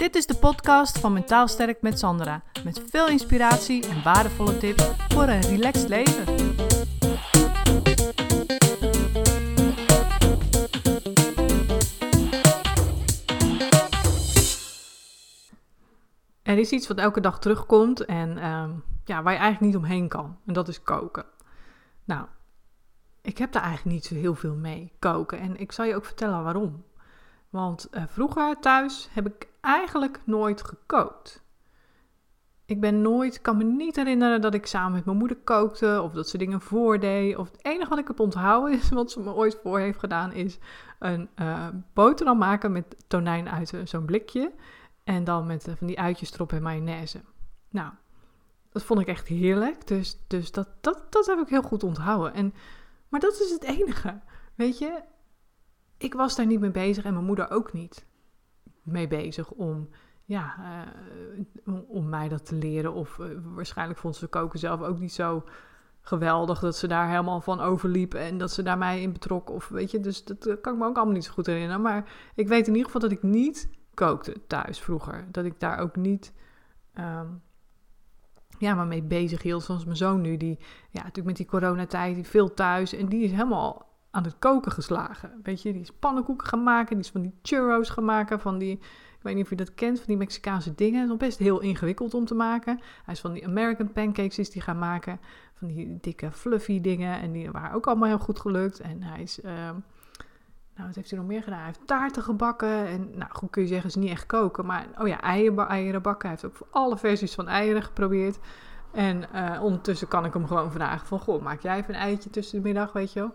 Dit is de podcast van Mentaal Sterk met Sandra. Met veel inspiratie en waardevolle tips voor een relaxed leven. Er is iets wat elke dag terugkomt en ehm, ja, waar je eigenlijk niet omheen kan. En dat is koken. Nou, ik heb daar eigenlijk niet zo heel veel mee, koken. En ik zal je ook vertellen waarom. Want uh, vroeger thuis heb ik eigenlijk nooit gekookt. Ik ben nooit, kan me niet herinneren dat ik samen met mijn moeder kookte of dat ze dingen voordeed. Of het enige wat ik heb onthouden is, wat ze me ooit voor heeft gedaan, is een uh, boterham maken met tonijn uit zo'n blikje. En dan met uh, van die uitjes erop en mayonaise. Nou, dat vond ik echt heerlijk. Dus, dus dat, dat, dat heb ik heel goed onthouden. En, maar dat is het enige. Weet je, ik was daar niet mee bezig en mijn moeder ook niet mee bezig om, ja, uh, om, mij dat te leren. Of uh, waarschijnlijk vond ze koken zelf ook niet zo geweldig dat ze daar helemaal van overliep en dat ze daar mij in betrok. Of weet je, dus dat kan ik me ook allemaal niet zo goed herinneren. Maar ik weet in ieder geval dat ik niet kookte thuis vroeger. Dat ik daar ook niet. Um, ja, maar mee bezig hield. Zoals mijn zoon nu, die ja, natuurlijk met die coronatijd, die veel thuis. En die is helemaal aan het koken geslagen. Weet je, die is pannenkoeken gaan maken, die is van die churros gaan maken, van die, ik weet niet of je dat kent, van die Mexicaanse dingen. Het is best heel ingewikkeld om te maken. Hij is van die American pancakes is die gaan maken, van die dikke fluffy dingen. En die waren ook allemaal heel goed gelukt. En hij is, uh, nou wat heeft hij nog meer gedaan? Hij heeft taarten gebakken. En nou goed kun je zeggen, is niet echt koken. Maar oh ja, eieren, eieren bakken. Hij heeft ook alle versies van eieren geprobeerd. En uh, ondertussen kan ik hem gewoon vragen van, goh, maak jij even een eitje tussen de middag, weet je wel?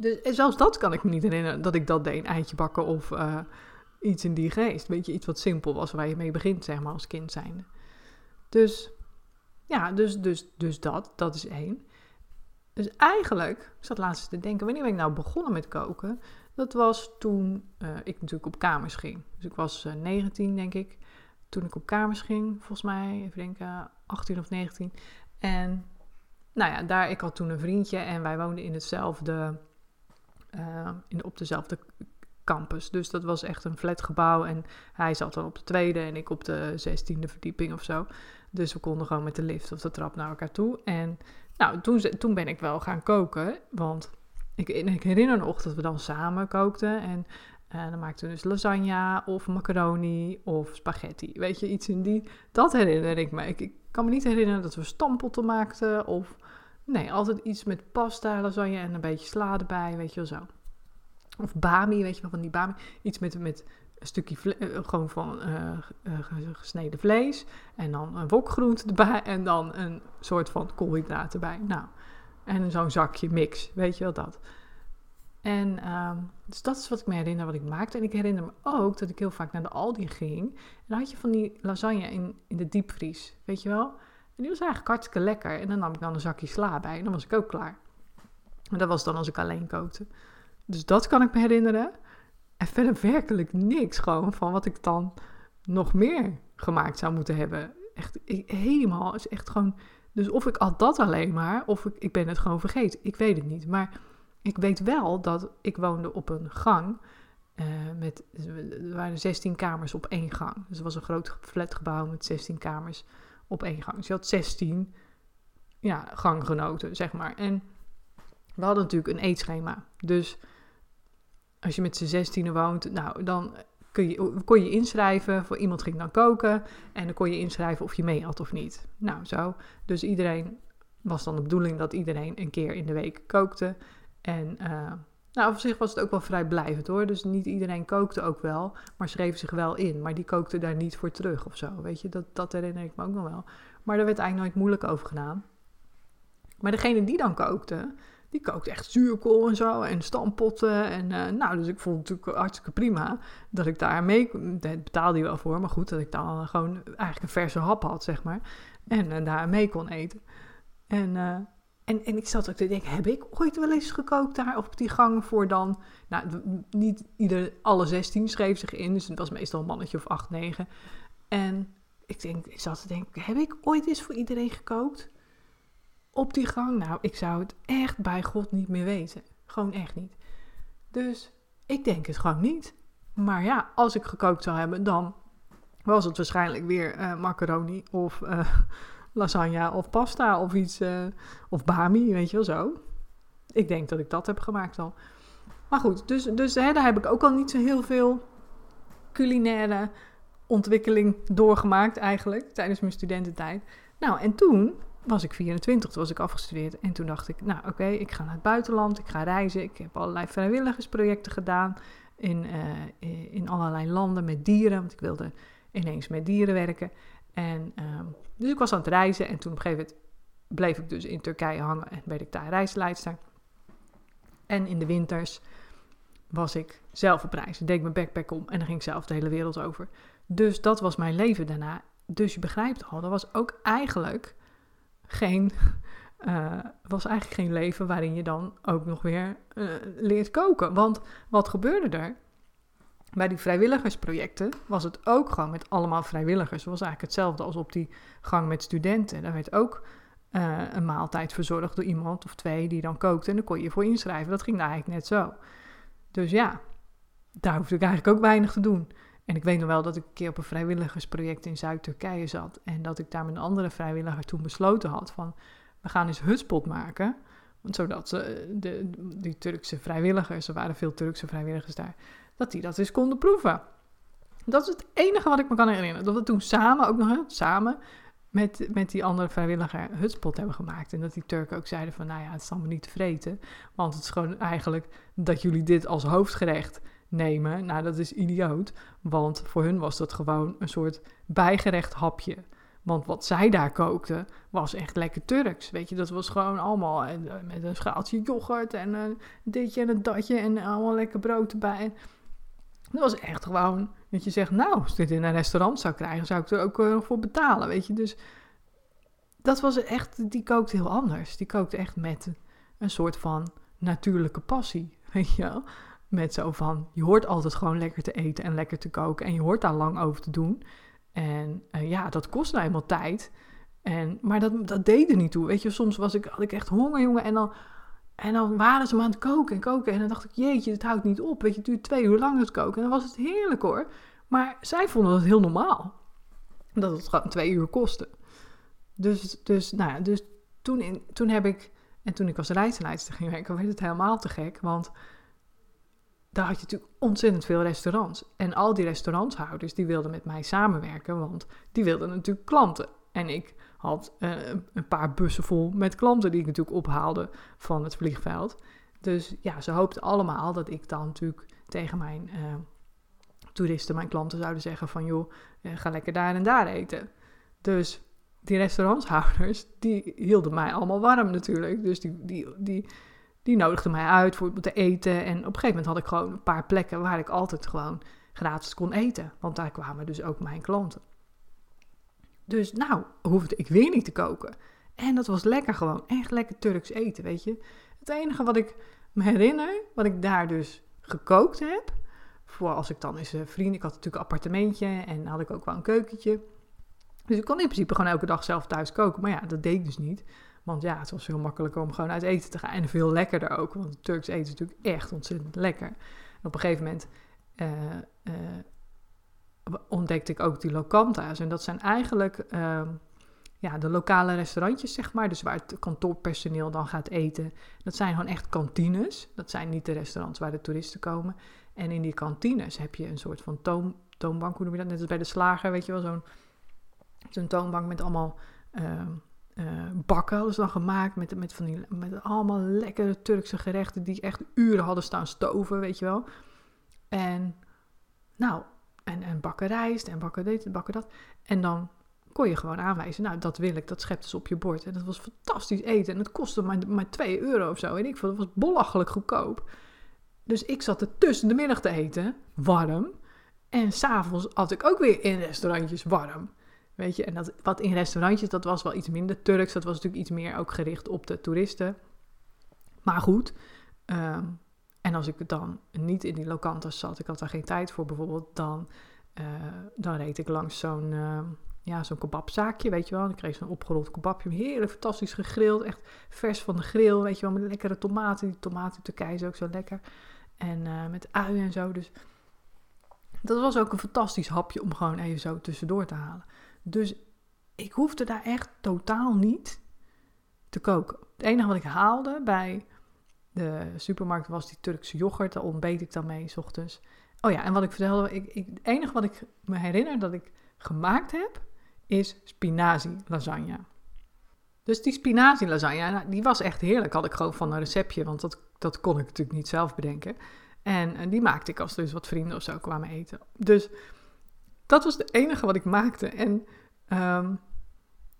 Dus zelfs dat kan ik me niet herinneren dat ik dat deed, een eitje bakken of uh, iets in die geest. Weet je, iets wat simpel was waar je mee begint, zeg maar, als kind zijnde. Dus, ja, dus, dus, dus dat, dat is één. Dus eigenlijk, ik zat laatst te denken, wanneer ben ik nou begonnen met koken? Dat was toen uh, ik natuurlijk op kamers ging. Dus ik was uh, 19, denk ik, toen ik op kamers ging. Volgens mij, even denken, 18 of 19. En nou ja, daar, ik had toen een vriendje en wij woonden in hetzelfde uh, in, op dezelfde campus. Dus dat was echt een flatgebouw. En hij zat dan op de tweede en ik op de zestiende verdieping of zo. Dus we konden gewoon met de lift of de trap naar elkaar toe. En nou, toen, toen ben ik wel gaan koken. Want ik, ik herinner nog dat we dan samen kookten. En uh, dan maakten we dus lasagne of macaroni of spaghetti. Weet je, iets in die... Dat herinner ik me. Ik, ik kan me niet herinneren dat we stampotten maakten of Nee, altijd iets met pasta, lasagne en een beetje sla erbij, weet je wel zo. Of bami, weet je wel, van die bami. Iets met, met een stukje uh, gewoon van uh, gesneden vlees. En dan een wokgroente erbij. En dan een soort van koolhydraten erbij. Nou, en zo'n zakje mix, weet je wel dat. En um, dus dat is wat ik me herinner wat ik maakte. En ik herinner me ook dat ik heel vaak naar de Aldi ging. En dan had je van die lasagne in, in de diepvries, weet je wel. En die was eigenlijk hartstikke lekker. En dan nam ik dan een zakje sla bij en dan was ik ook klaar. Maar dat was dan als ik alleen kookte. Dus dat kan ik me herinneren. En verder werkelijk niks gewoon van wat ik dan nog meer gemaakt zou moeten hebben. Echt ik, helemaal, is echt gewoon... Dus of ik had dat alleen maar, of ik, ik ben het gewoon vergeten. Ik weet het niet. Maar ik weet wel dat ik woonde op een gang... Uh, met, er waren 16 kamers op één gang. Dus het was een groot flatgebouw met 16 kamers op één gang. Dus je had 16 ja, ganggenoten, zeg maar. En we hadden natuurlijk een eetschema. Dus als je met z'n 16 woont, nou, dan kun je, kon je inschrijven. Voor iemand ging dan koken. En dan kon je inschrijven of je mee had of niet. Nou, zo. Dus iedereen was dan de bedoeling dat iedereen een keer in de week kookte. En uh, nou, op zich was het ook wel vrij blijvend hoor. Dus niet iedereen kookte ook wel, maar schreef zich wel in. Maar die kookte daar niet voor terug of zo. Weet je, dat, dat herinner ik me ook nog wel. Maar daar werd eigenlijk nooit moeilijk over gedaan. Maar degene die dan kookte, die kookte echt zuurkool en zo. En stampotten. En uh, nou, dus ik vond het natuurlijk hartstikke prima dat ik daar mee... Dat betaalde hij wel voor, maar goed, dat ik dan gewoon eigenlijk een verse hap had, zeg maar. En uh, daar mee kon eten. En... Uh, en, en ik zat ook te denken, heb ik ooit wel eens gekookt daar op die gang voor dan... Nou, niet ieder, alle 16 schreef zich in, dus het was meestal een mannetje of 8, 9. En ik, denk, ik zat te denken, heb ik ooit eens voor iedereen gekookt? Op die gang? Nou, ik zou het echt bij God niet meer weten. Gewoon echt niet. Dus ik denk het gewoon niet. Maar ja, als ik gekookt zou hebben, dan was het waarschijnlijk weer uh, macaroni of uh, lasagne of pasta of iets, uh, of bami, weet je wel zo. Ik denk dat ik dat heb gemaakt al. Maar goed, dus, dus hè, daar heb ik ook al niet zo heel veel culinaire ontwikkeling doorgemaakt eigenlijk tijdens mijn studententijd. Nou, en toen was ik 24, toen was ik afgestudeerd. En toen dacht ik, nou oké, ik ga naar het buitenland, ik ga reizen. Ik heb allerlei vrijwilligersprojecten gedaan in, uh, in allerlei landen met dieren. Want ik wilde ineens met dieren werken. En, uh, dus ik was aan het reizen en toen op een gegeven moment bleef ik dus in Turkije hangen en werd ik daar reisleidster. En in de winters was ik zelf op reis. Ik deed mijn backpack om en dan ging ik zelf de hele wereld over. Dus dat was mijn leven daarna. Dus je begrijpt al, dat was ook eigenlijk geen, uh, was eigenlijk geen leven waarin je dan ook nog weer uh, leert koken. Want wat gebeurde er? Bij die vrijwilligersprojecten was het ook gewoon met allemaal vrijwilligers. Het was eigenlijk hetzelfde als op die gang met studenten. Daar werd ook uh, een maaltijd verzorgd door iemand of twee die dan kookte. En dan kon je je voor inschrijven. Dat ging daar eigenlijk net zo. Dus ja, daar hoefde ik eigenlijk ook weinig te doen. En ik weet nog wel dat ik een keer op een vrijwilligersproject in Zuid-Turkije zat. En dat ik daar met een andere vrijwilliger toen besloten had van... we gaan eens hutspot maken. Zodat ze, de, die Turkse vrijwilligers, er waren veel Turkse vrijwilligers daar... dat die dat eens konden proeven. Dat is het enige wat ik me kan herinneren. Dat we toen samen, ook nog samen, met, met die andere vrijwilliger hutspot hebben gemaakt. En dat die Turken ook zeiden van, nou ja, het is allemaal niet te vreten. Want het is gewoon eigenlijk dat jullie dit als hoofdgerecht nemen. Nou, dat is idioot. Want voor hun was dat gewoon een soort bijgerecht hapje. Want wat zij daar kookten was echt lekker Turks. Weet je, dat was gewoon allemaal eh, met een schaaltje yoghurt en een ditje en een datje en allemaal lekker brood erbij. Dat was echt gewoon dat je zegt, nou, als dit in een restaurant zou krijgen, zou ik er ook uh, voor betalen, weet je. Dus dat was echt, die kookte heel anders. Die kookte echt met een soort van natuurlijke passie, weet je wel. Met zo van, je hoort altijd gewoon lekker te eten en lekker te koken. En je hoort daar lang over te doen. En uh, ja, dat kost nou eenmaal tijd. En, maar dat, dat deed er niet toe. Weet je, soms was ik, had ik echt honger, jongen. En dan, en dan waren ze maar aan het koken en koken. En dan dacht ik, jeetje, het houdt niet op. Weet je, het duurt twee uur lang het koken. En dan was het heerlijk hoor. Maar zij vonden het heel normaal. Dat het gewoon twee uur kostte. Dus, dus, nou ja, dus toen, in, toen heb ik... En toen ik als reisleidster ging werken, werd het helemaal te gek. Want daar had je natuurlijk ontzettend veel restaurants. En al die restaurantshouders die wilden met mij samenwerken, want die wilden natuurlijk klanten. En ik had uh, een paar bussen vol met klanten die ik natuurlijk ophaalde van het vliegveld. Dus ja, ze hoopten allemaal dat ik dan natuurlijk tegen mijn uh, toeristen, mijn klanten zouden zeggen van joh, uh, ga lekker daar en daar eten. Dus die restaurantshouders, die hielden mij allemaal warm natuurlijk. Dus die, die, die, die nodigde mij uit voor te eten. En op een gegeven moment had ik gewoon een paar plekken waar ik altijd gewoon gratis kon eten. Want daar kwamen dus ook mijn klanten. Dus nou, hoefde ik weer niet te koken. En dat was lekker gewoon. Echt lekker Turks eten, weet je. Het enige wat ik me herinner, wat ik daar dus gekookt heb. Voor als ik dan eens een vriend, ik had natuurlijk een appartementje en had ik ook wel een keukentje. Dus ik kon in principe gewoon elke dag zelf thuis koken. Maar ja, dat deed ik dus niet. Want ja, het was veel makkelijker om gewoon uit eten te gaan. En veel lekkerder ook, want Turks eten is natuurlijk echt ontzettend lekker. Op een gegeven moment uh, uh, ontdekte ik ook die locanta's. En dat zijn eigenlijk uh, ja, de lokale restaurantjes, zeg maar. Dus waar het kantoorpersoneel dan gaat eten. Dat zijn gewoon echt kantines. Dat zijn niet de restaurants waar de toeristen komen. En in die kantines heb je een soort van toon, toonbank, hoe noem je dat? Net als bij de slager, weet je wel, zo'n toonbank met allemaal uh, bakken hadden dan gemaakt met, met, van die, met allemaal lekkere Turkse gerechten die echt uren hadden staan stoven, weet je wel. En nou, en, en bakken rijst en bakken dit en bakken dat. En dan kon je gewoon aanwijzen, nou dat wil ik, dat schept dus op je bord. En dat was fantastisch eten en het kostte maar, maar 2 euro of zo. En ik vond het was belachelijk goedkoop. Dus ik zat er tussen de middag te eten, warm. En s'avonds had ik ook weer in restaurantjes warm. Weet je, en dat, wat in restaurantjes, dat was wel iets minder Turks. Dat was natuurlijk iets meer ook gericht op de toeristen. Maar goed, um, en als ik dan niet in die lokantas zat, ik had daar geen tijd voor bijvoorbeeld, dan, uh, dan reed ik langs zo'n uh, ja, zo'n kebabzaakje, weet je wel. En ik kreeg zo'n opgerold kebabje, heerlijk fantastisch gegrild, echt vers van de grill, weet je wel, met lekkere tomaten. Die tomaten Turkije is ook zo lekker. En uh, met uien en zo, dus dat was ook een fantastisch hapje om gewoon even zo tussendoor te halen. Dus ik hoefde daar echt totaal niet te koken. Het enige wat ik haalde bij de supermarkt was die Turkse yoghurt. Daar ontbeet ik dan mee, s ochtends. Oh ja, en wat ik vertelde, ik, ik, het enige wat ik me herinner dat ik gemaakt heb, is spinazie lasagne. Dus die spinazie lasagne, nou, die was echt heerlijk. Had ik gewoon van een receptje, want dat, dat kon ik natuurlijk niet zelf bedenken. En, die maakte ik als dus wat vrienden of zo kwamen eten. Dus dat was het enige wat ik maakte. En um,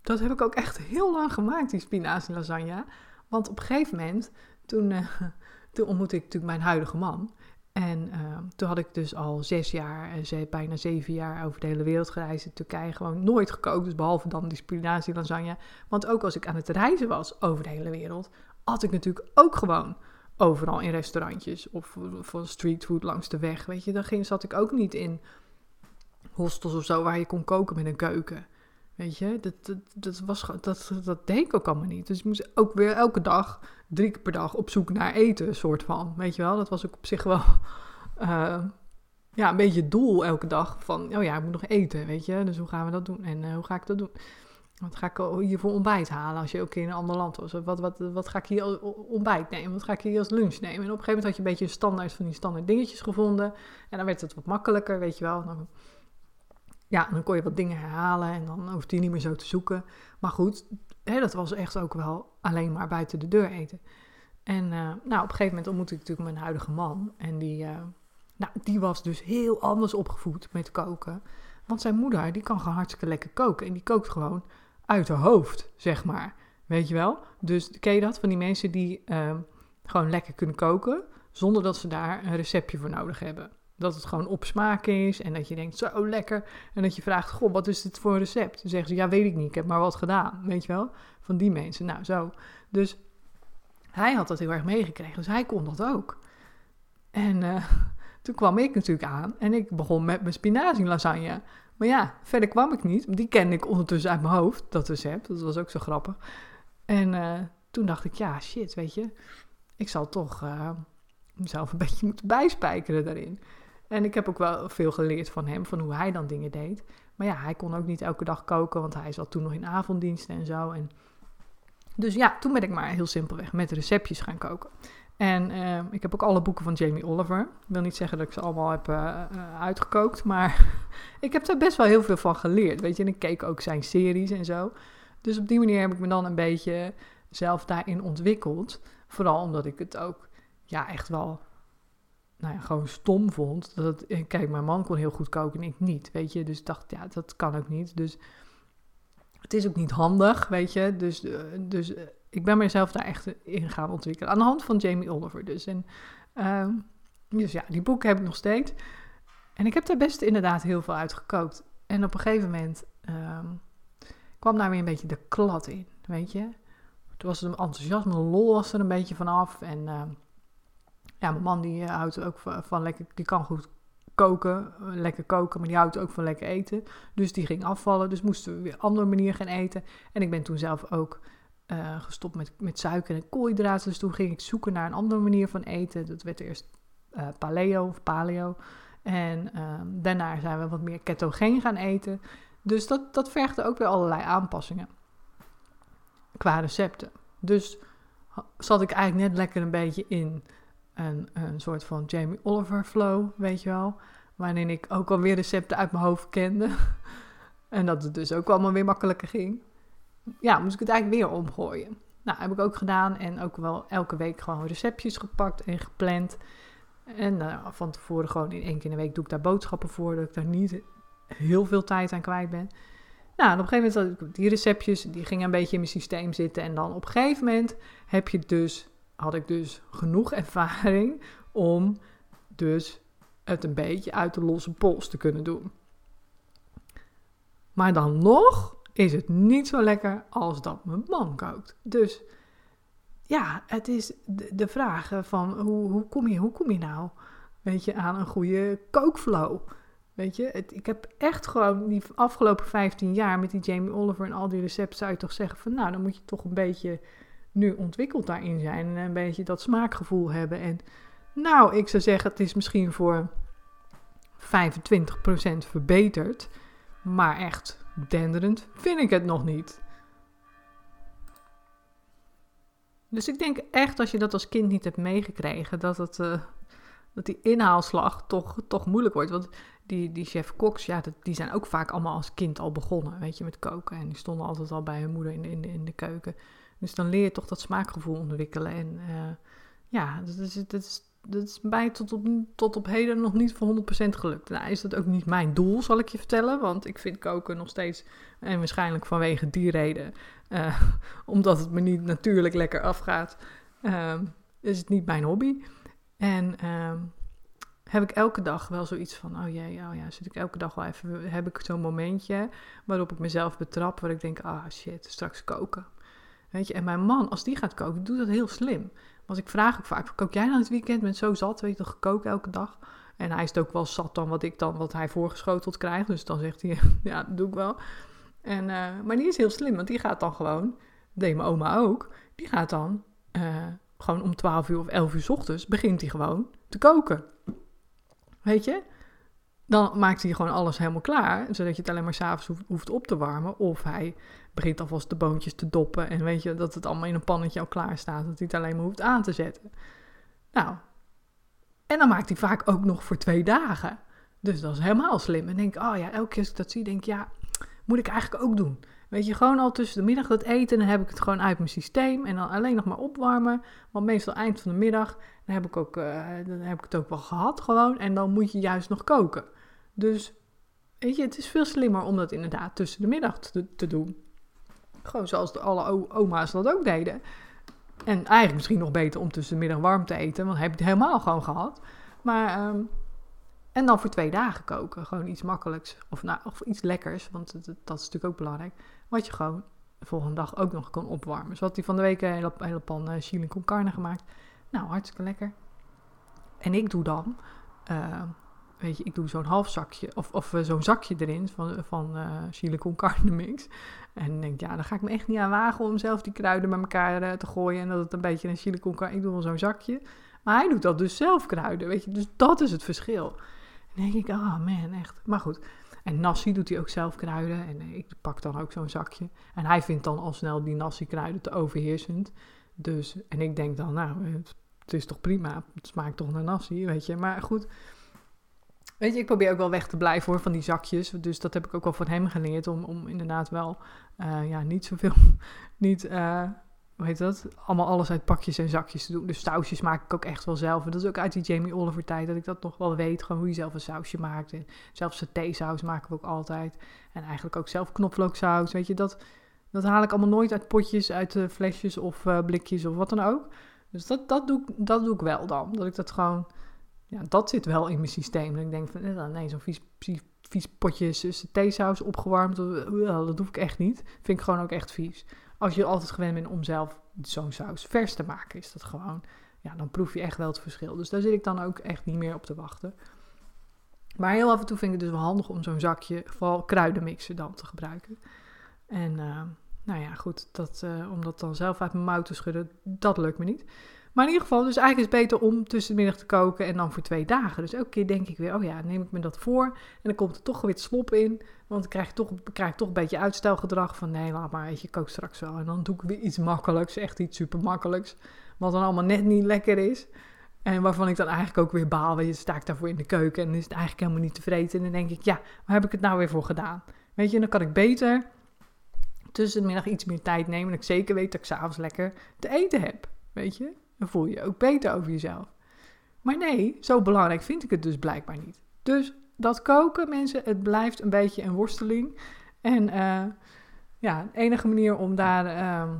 dat heb ik ook echt heel lang gemaakt, die spinazie lasagne. Want op een gegeven moment, toen, uh, toen ontmoette ik natuurlijk mijn huidige man. En uh, toen had ik dus al zes jaar, uh, bijna zeven jaar over de hele wereld gereisd in Turkije. Gewoon nooit gekookt, dus behalve dan die spinazie lasagne. Want ook als ik aan het reizen was over de hele wereld, had ik natuurlijk ook gewoon overal in restaurantjes of van streetfood langs de weg. Weet je, dan ging, zat ik ook niet in hostels of zo waar je kon koken met een keuken. Weet je, dat, dat, was, dat, dat deed ik ook allemaal niet. Dus ik moest ook weer elke dag, drie keer per dag, op zoek naar eten, soort van. Weet je wel, dat was ook op zich wel uh, ja, een beetje het doel elke dag. Van, oh ja, ik moet nog eten, weet je. Dus hoe gaan we dat doen? En uh, hoe ga ik dat doen? Wat ga ik hier voor ontbijt halen als je ook in een ander land was? Wat, wat, wat ga ik hier als ontbijt nemen? Wat ga ik hier als lunch nemen? En op een gegeven moment had je een beetje een standaard van die standaard dingetjes gevonden. En dan werd het wat makkelijker, weet je wel. Dan ja, dan kon je wat dingen herhalen en dan hoefde je niet meer zo te zoeken. Maar goed, hè, dat was echt ook wel alleen maar buiten de deur eten. En uh, nou, op een gegeven moment ontmoette ik natuurlijk mijn huidige man. En die, uh, nou, die was dus heel anders opgevoed met koken. Want zijn moeder, die kan gewoon hartstikke lekker koken. En die kookt gewoon uit haar hoofd, zeg maar. Weet je wel? Dus ken je dat? Van die mensen die uh, gewoon lekker kunnen koken. Zonder dat ze daar een receptje voor nodig hebben. Dat het gewoon op smaak is en dat je denkt, zo lekker. En dat je vraagt, goh, wat is dit voor een recept? Dan zeggen ze, ja, weet ik niet, ik heb maar wat gedaan. Weet je wel? Van die mensen. Nou, zo. Dus hij had dat heel erg meegekregen, dus hij kon dat ook. En uh, toen kwam ik natuurlijk aan en ik begon met mijn spinazie lasagne. Maar ja, verder kwam ik niet. Die kende ik ondertussen uit mijn hoofd, dat recept. Dat was ook zo grappig. En uh, toen dacht ik, ja, shit, weet je. Ik zal toch uh, mezelf een beetje moeten bijspijkeren daarin. En ik heb ook wel veel geleerd van hem, van hoe hij dan dingen deed. Maar ja, hij kon ook niet elke dag koken, want hij zat toen nog in avonddiensten en zo. En dus ja, toen ben ik maar heel simpelweg met receptjes gaan koken. En uh, ik heb ook alle boeken van Jamie Oliver. Ik wil niet zeggen dat ik ze allemaal heb uh, uitgekookt, maar ik heb daar best wel heel veel van geleerd. Weet je, en ik keek ook zijn series en zo. Dus op die manier heb ik me dan een beetje zelf daarin ontwikkeld. Vooral omdat ik het ook ja, echt wel nou ja, gewoon stom vond. Dat eh, kijk, mijn man kon heel goed koken en ik niet, weet je. Dus ik dacht, ja, dat kan ook niet. Dus het is ook niet handig, weet je. Dus, uh, dus uh, ik ben mezelf daar echt in gaan ontwikkelen. Aan de hand van Jamie Oliver dus. En, uh, dus ja, die boeken heb ik nog steeds. En ik heb daar best inderdaad heel veel uit gekookt. En op een gegeven moment ehm, kwam daar weer een beetje de klad in, weet je. Toen was het een enthousiasme, lol was er een beetje vanaf. En ehm, ja, mijn man die eh, houdt ook van, lekker, die kan goed koken, lekker koken, maar die houdt ook van lekker eten. Dus die ging afvallen, dus moesten we weer een andere manier gaan eten. En ik ben toen zelf ook uh, gestopt met, met suiker en koolhydraten, dus toen ging ik zoeken naar een andere manier van eten. Dat werd eerst paleo of paleo. En uh, daarna zijn we wat meer ketogeen gaan eten. Dus dat, dat vergde ook weer allerlei aanpassingen qua recepten. Dus zat ik eigenlijk net lekker een beetje in een, een soort van Jamie Oliver flow, weet je wel. Waarin ik ook alweer recepten uit mijn hoofd kende. en dat het dus ook allemaal weer makkelijker ging. Ja, moest ik het eigenlijk weer omgooien. Nou, heb ik ook gedaan en ook wel elke week gewoon receptjes gepakt en gepland. En uh, van tevoren gewoon in één keer in de week doe ik daar boodschappen voor, dat ik daar niet heel veel tijd aan kwijt ben. Nou, en op een gegeven moment die receptjes, die gingen een beetje in mijn systeem zitten. En dan op een gegeven moment heb je dus had ik dus genoeg ervaring om dus het een beetje uit de losse pols te kunnen doen. Maar dan nog is het niet zo lekker als dat mijn man kookt. Dus ja, het is de, vraag van hoe, hoe, kom je, hoe kom je nou weet je, aan een goede kookflow? Weet je, ik heb echt gewoon die afgelopen 15 jaar met die Jamie Oliver en al die recepten zou je toch zeggen van nou, dan moet je toch een beetje nu ontwikkeld daarin zijn en een beetje dat smaakgevoel hebben. En nou, ik zou zeggen, het is misschien voor 25% verbeterd. Maar echt denderend vind ik het nog niet. Dus ik denk echt als je dat als kind niet hebt meegekregen, dat, het, uh, dat die inhaalslag toch, toch moeilijk wordt. Want die, die chef Cox, ja, die zijn ook vaak allemaal als kind al begonnen, weet je, met koken. En die stonden altijd al bij hun moeder in de, in de, in de keuken. Dus dan leer je toch dat smaakgevoel ontwikkelen. En uh, ja, dat is, dat is, dat is mij tot op, tot op heden nog niet voor 100% gelukt. Nou, is dat ook niet mijn doel, zal ik je vertellen. Want ik vind koken nog steeds, en waarschijnlijk vanwege die reden, uh, omdat het me niet natuurlijk lekker afgaat, uh, is het niet mijn hobby. En heb ik elke dag wel zoiets van, oh jee, oh ja, zit ik elke dag wel even, heb ik zo'n momentje waarop ik mezelf betrap, waar ik denk, ah oh shit, straks koken. Weet je, en mijn man, als die gaat koken, doet dat heel slim. Want ik vraag ook vaak, kook jij dan het weekend? met zo zat, weet je, toch gekookt elke dag? En hij is ook wel zat dan wat ik dan, wat hij voorgeschoteld krijgt. Dus dan zegt hij, ja, dat doe ik wel. En, uh, maar die is heel slim, want die gaat dan gewoon, deed mijn oma ook, die gaat dan uh, gewoon om 12 uur of 11 uur s ochtends, begint hij gewoon te koken. Weet je? Dan maakt hij gewoon alles helemaal klaar, zodat je het alleen maar s'avonds hoeft, hoeft op te warmen. Of hij begint alvast de boontjes te doppen en weet je dat het allemaal in een pannetje al klaar staat, dat hij het alleen maar hoeft aan te zetten. Nou, en dan maakt hij vaak ook nog voor twee dagen. Dus dat is helemaal slim. En denk, oh ja, elke keer als ik dat zie, denk ik, ja, moet ik eigenlijk ook doen. Weet je, gewoon al tussen de middag dat eten, dan heb ik het gewoon uit mijn systeem. En dan alleen nog maar opwarmen. Want meestal eind van de middag, dan heb ik, ook, uh, dan heb ik het ook wel gehad gewoon. En dan moet je juist nog koken. Dus, weet je, het is veel slimmer om dat inderdaad tussen de middag te, te doen. Gewoon zoals de, alle oma's dat ook deden. En eigenlijk misschien nog beter om tussen de middag warm te eten, want heb je het helemaal gewoon gehad. Maar, um, en dan voor twee dagen koken. Gewoon iets makkelijks of, nou, of iets lekkers, want dat, is natuurlijk ook belangrijk. Wat je gewoon de volgende dag ook nog kan opwarmen. Zo had hij van de week een hele, hele pan uh, chili con carne gemaakt. Nou, hartstikke lekker. En ik doe dan, uh, weet je, ik doe zo'n half zakje, of, of uh, zo'n zakje erin van, van uh, chili con carne mix. En denk, ja, dan ga ik me echt niet aan wagen om zelf die kruiden bij elkaar te gooien en dat het een beetje een chili con carne, ik doe wel zo'n zakje. Maar hij doet dat dus zelf kruiden, weet je, dus dat is het verschil. En denk ik, oh man, echt. Maar goed, en nasi doet hij ook zelf kruiden. En ik pak dan ook zo'n zakje. En hij vindt dan al snel die nasi kruiden te overheersend. Dus, en ik denk dan, nou, het is toch prima. Het smaakt toch naar nasi, weet je. Maar goed, weet je, ik probeer ook wel weg te blijven hoor van die zakjes. Dus dat heb ik ook wel van hem geleerd. Om, om inderdaad wel, uh, ja, niet zoveel, niet... Uh, hoe heet dat? Allemaal alles uit pakjes en zakjes te doen. Dus sausjes maak ik ook echt wel zelf. En dat is ook uit die Jamie Oliver tijd dat ik dat nog wel weet. Gewoon hoe je zelf een sausje maakt. En zelfs satésaus maken we ook altijd. En eigenlijk ook zelf knoflooksaus. Weet je, dat, dat haal ik allemaal nooit uit potjes, uit uh, flesjes of blikjes of wat dan ook. Dus dat, dat, doe, ik, dat doe ik wel dan. Dat ik dat gewoon... Ja, dat zit wel in mijn systeem. Dat ik denk van, eh, nee, zo'n vies, vies, vies potje satésaus opgewarmd. Dat hoef ik echt niet. Vind ik gewoon ook echt vies als je altijd gewend bent om zelf zo'n saus vers te maken, is dat gewoon, ja, dan proef je echt wel het verschil. Dus daar zit ik dan ook echt niet meer op te wachten. Maar heel af en toe vind ik het dus wel handig om zo'n zakje, vooral kruidenmixen dan te gebruiken. En uh, nou ja, goed, dat, uh, om dat dan zelf uit mijn mouw te schudden, dat lukt me niet. Maar in ieder geval, dus eigenlijk is het beter om tussen de middag te koken en dan voor twee dagen. Dus elke keer denk ik weer, oh ja, neem ik me dat voor. En dan komt er toch weer slop in. Want dan krijg je toch, krijg toch een beetje uitstelgedrag van, nee, laat maar, je, kookt straks wel. En dan doe ik weer iets makkelijks, echt iets super makkelijks. Wat dan allemaal net niet lekker is. En waarvan ik dan eigenlijk ook weer baal. Weet je, sta ik daarvoor in de keuken en is het eigenlijk helemaal niet tevreden. En dan denk ik, ja, waar heb ik het nou weer voor gedaan? Weet je, dan kan ik beter tussen de middag iets meer tijd nemen. En ik zeker weet dat ik s'avonds lekker te eten heb. Weet je? Voel je je ook beter over jezelf. Maar nee, zo belangrijk vind ik het dus blijkbaar niet. Dus dat koken, mensen, het blijft een beetje een worsteling. En uh, ja, de enige manier om daar uh,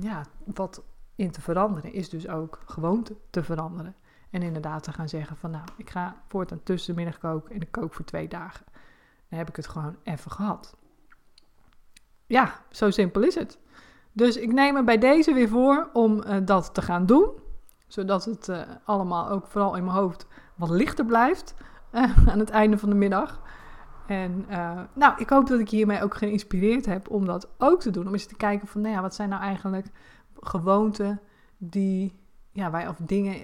ja, wat in te veranderen is dus ook gewoonte te veranderen. En inderdaad te gaan zeggen van nou, ik ga voortaan tussenmiddag koken en ik kook voor twee dagen. Dan heb ik het gewoon even gehad. Ja, zo simpel is het. Dus ik neem me bij deze weer voor om uh, dat te gaan doen. Zodat het uh, allemaal ook vooral in mijn hoofd wat lichter blijft uh, aan het einde van de middag. En nou, ik hoop dat ik hiermee ook geïnspireerd heb om dat ook te doen. Om eens te kijken van, nou ja, wat zijn nou eigenlijk gewoonten die, ja, waar, of dingen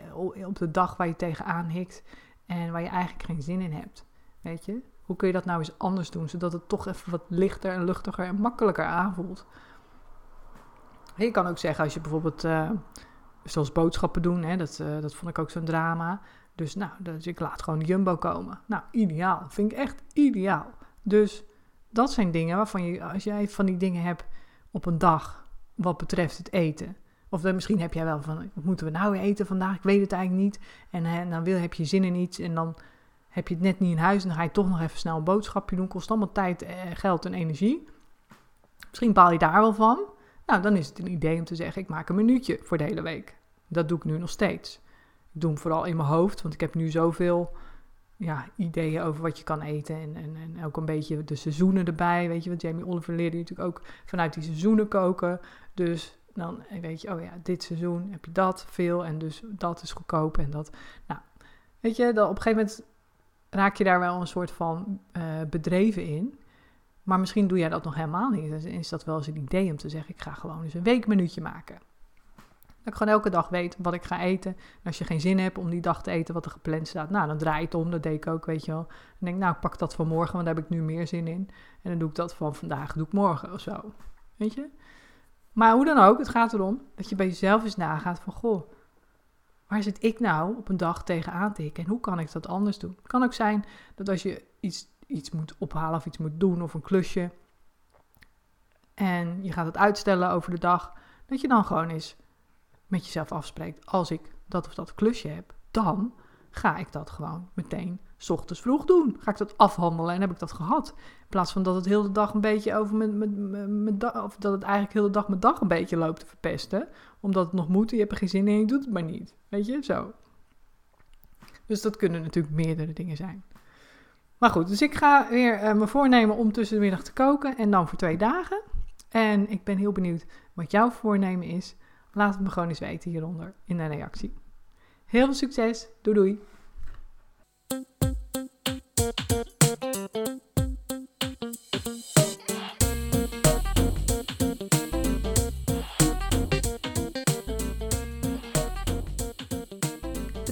op de dag waar je tegenaan hikt en waar je eigenlijk geen zin in hebt. Weet je? Hoe kun je dat nou eens anders doen, zodat het toch even wat lichter en luchtiger en makkelijker aanvoelt? Je kan ook zeggen als je bijvoorbeeld, uh, zoals boodschappen doen, hè, dat, uh, dat vond ik ook zo'n drama. Dus nou, dus ik laat gewoon Jumbo komen. Nou, ideaal. Vind ik echt ideaal. Dus dat zijn dingen waarvan je, als jij van die dingen hebt op een dag, wat betreft het eten. Of dan, misschien heb jij wel van, wat moeten we nou eten vandaag? Ik weet het eigenlijk niet. En, en dan wil, heb je zin in iets en dan heb je het net niet in huis en dan ga je toch nog even snel een boodschapje doen. Kost allemaal tijd, eh, geld en energie. Misschien baal je daar wel van. Nou, dan is het een idee om te zeggen, ik maak een minuutje voor de hele week. Dat doe ik nu nog steeds. Ik doe hem vooral in mijn hoofd, want ik heb nu zoveel ja, ideeën over wat je kan eten. En, en, en ook een beetje de seizoenen erbij. Weet je, want Jamie Oliver leerde natuurlijk ook vanuit die seizoenen koken. Dus dan weet je, oh ja, dit seizoen heb je dat veel en dus dat is goedkoop en dat. Nou, weet je, dan op een gegeven moment raak je daar wel een soort van uh, bedreven in. Maar misschien doe jij dat nog helemaal niet. Dan is dat wel eens een idee om te zeggen: ik ga gewoon eens een weekminuutje maken. Dat ik gewoon elke dag weet wat ik ga eten. En als je geen zin hebt om die dag te eten wat er gepland staat, nou dan draai je het om. Dat deed ik ook, weet je wel. Dan denk nou ik pak dat van morgen, want daar heb ik nu meer zin in. En dan doe ik dat van vandaag, doe ik morgen of zo. Weet je? Maar hoe dan ook, het gaat erom dat je bij jezelf eens nagaat van, goh, waar zit ik nou op een dag tegenaan tikken en hoe kan ik dat anders doen? Het kan ook zijn dat als je iets, iets moet ophalen of iets moet doen of een klusje en je gaat het uitstellen over de dag, dat je dan gewoon eens met jezelf afspreekt, als ik dat of dat klusje heb, dan ga ik dat gewoon meteen s ochtends vroeg doen. Ga ik dat afhandelen en heb ik dat gehad. In plaats van dat het heel de dag een beetje over mijn, mijn, mijn, dag, of dat het eigenlijk heel de dag mijn dag een beetje loopt te verpesten. Omdat het nog moet en je hebt er geen zin in en je doet het maar niet. Weet je, zo. Dus dat kunnen natuurlijk meerdere dingen zijn. Maar goed, dus ik ga weer uh, me voornemen om tussen de middag te koken en dan voor twee dagen. En ik ben heel benieuwd wat jouw voornemen is. Laat het me gewoon eens weten hieronder in de reactie. Heel veel succes. Doei doei.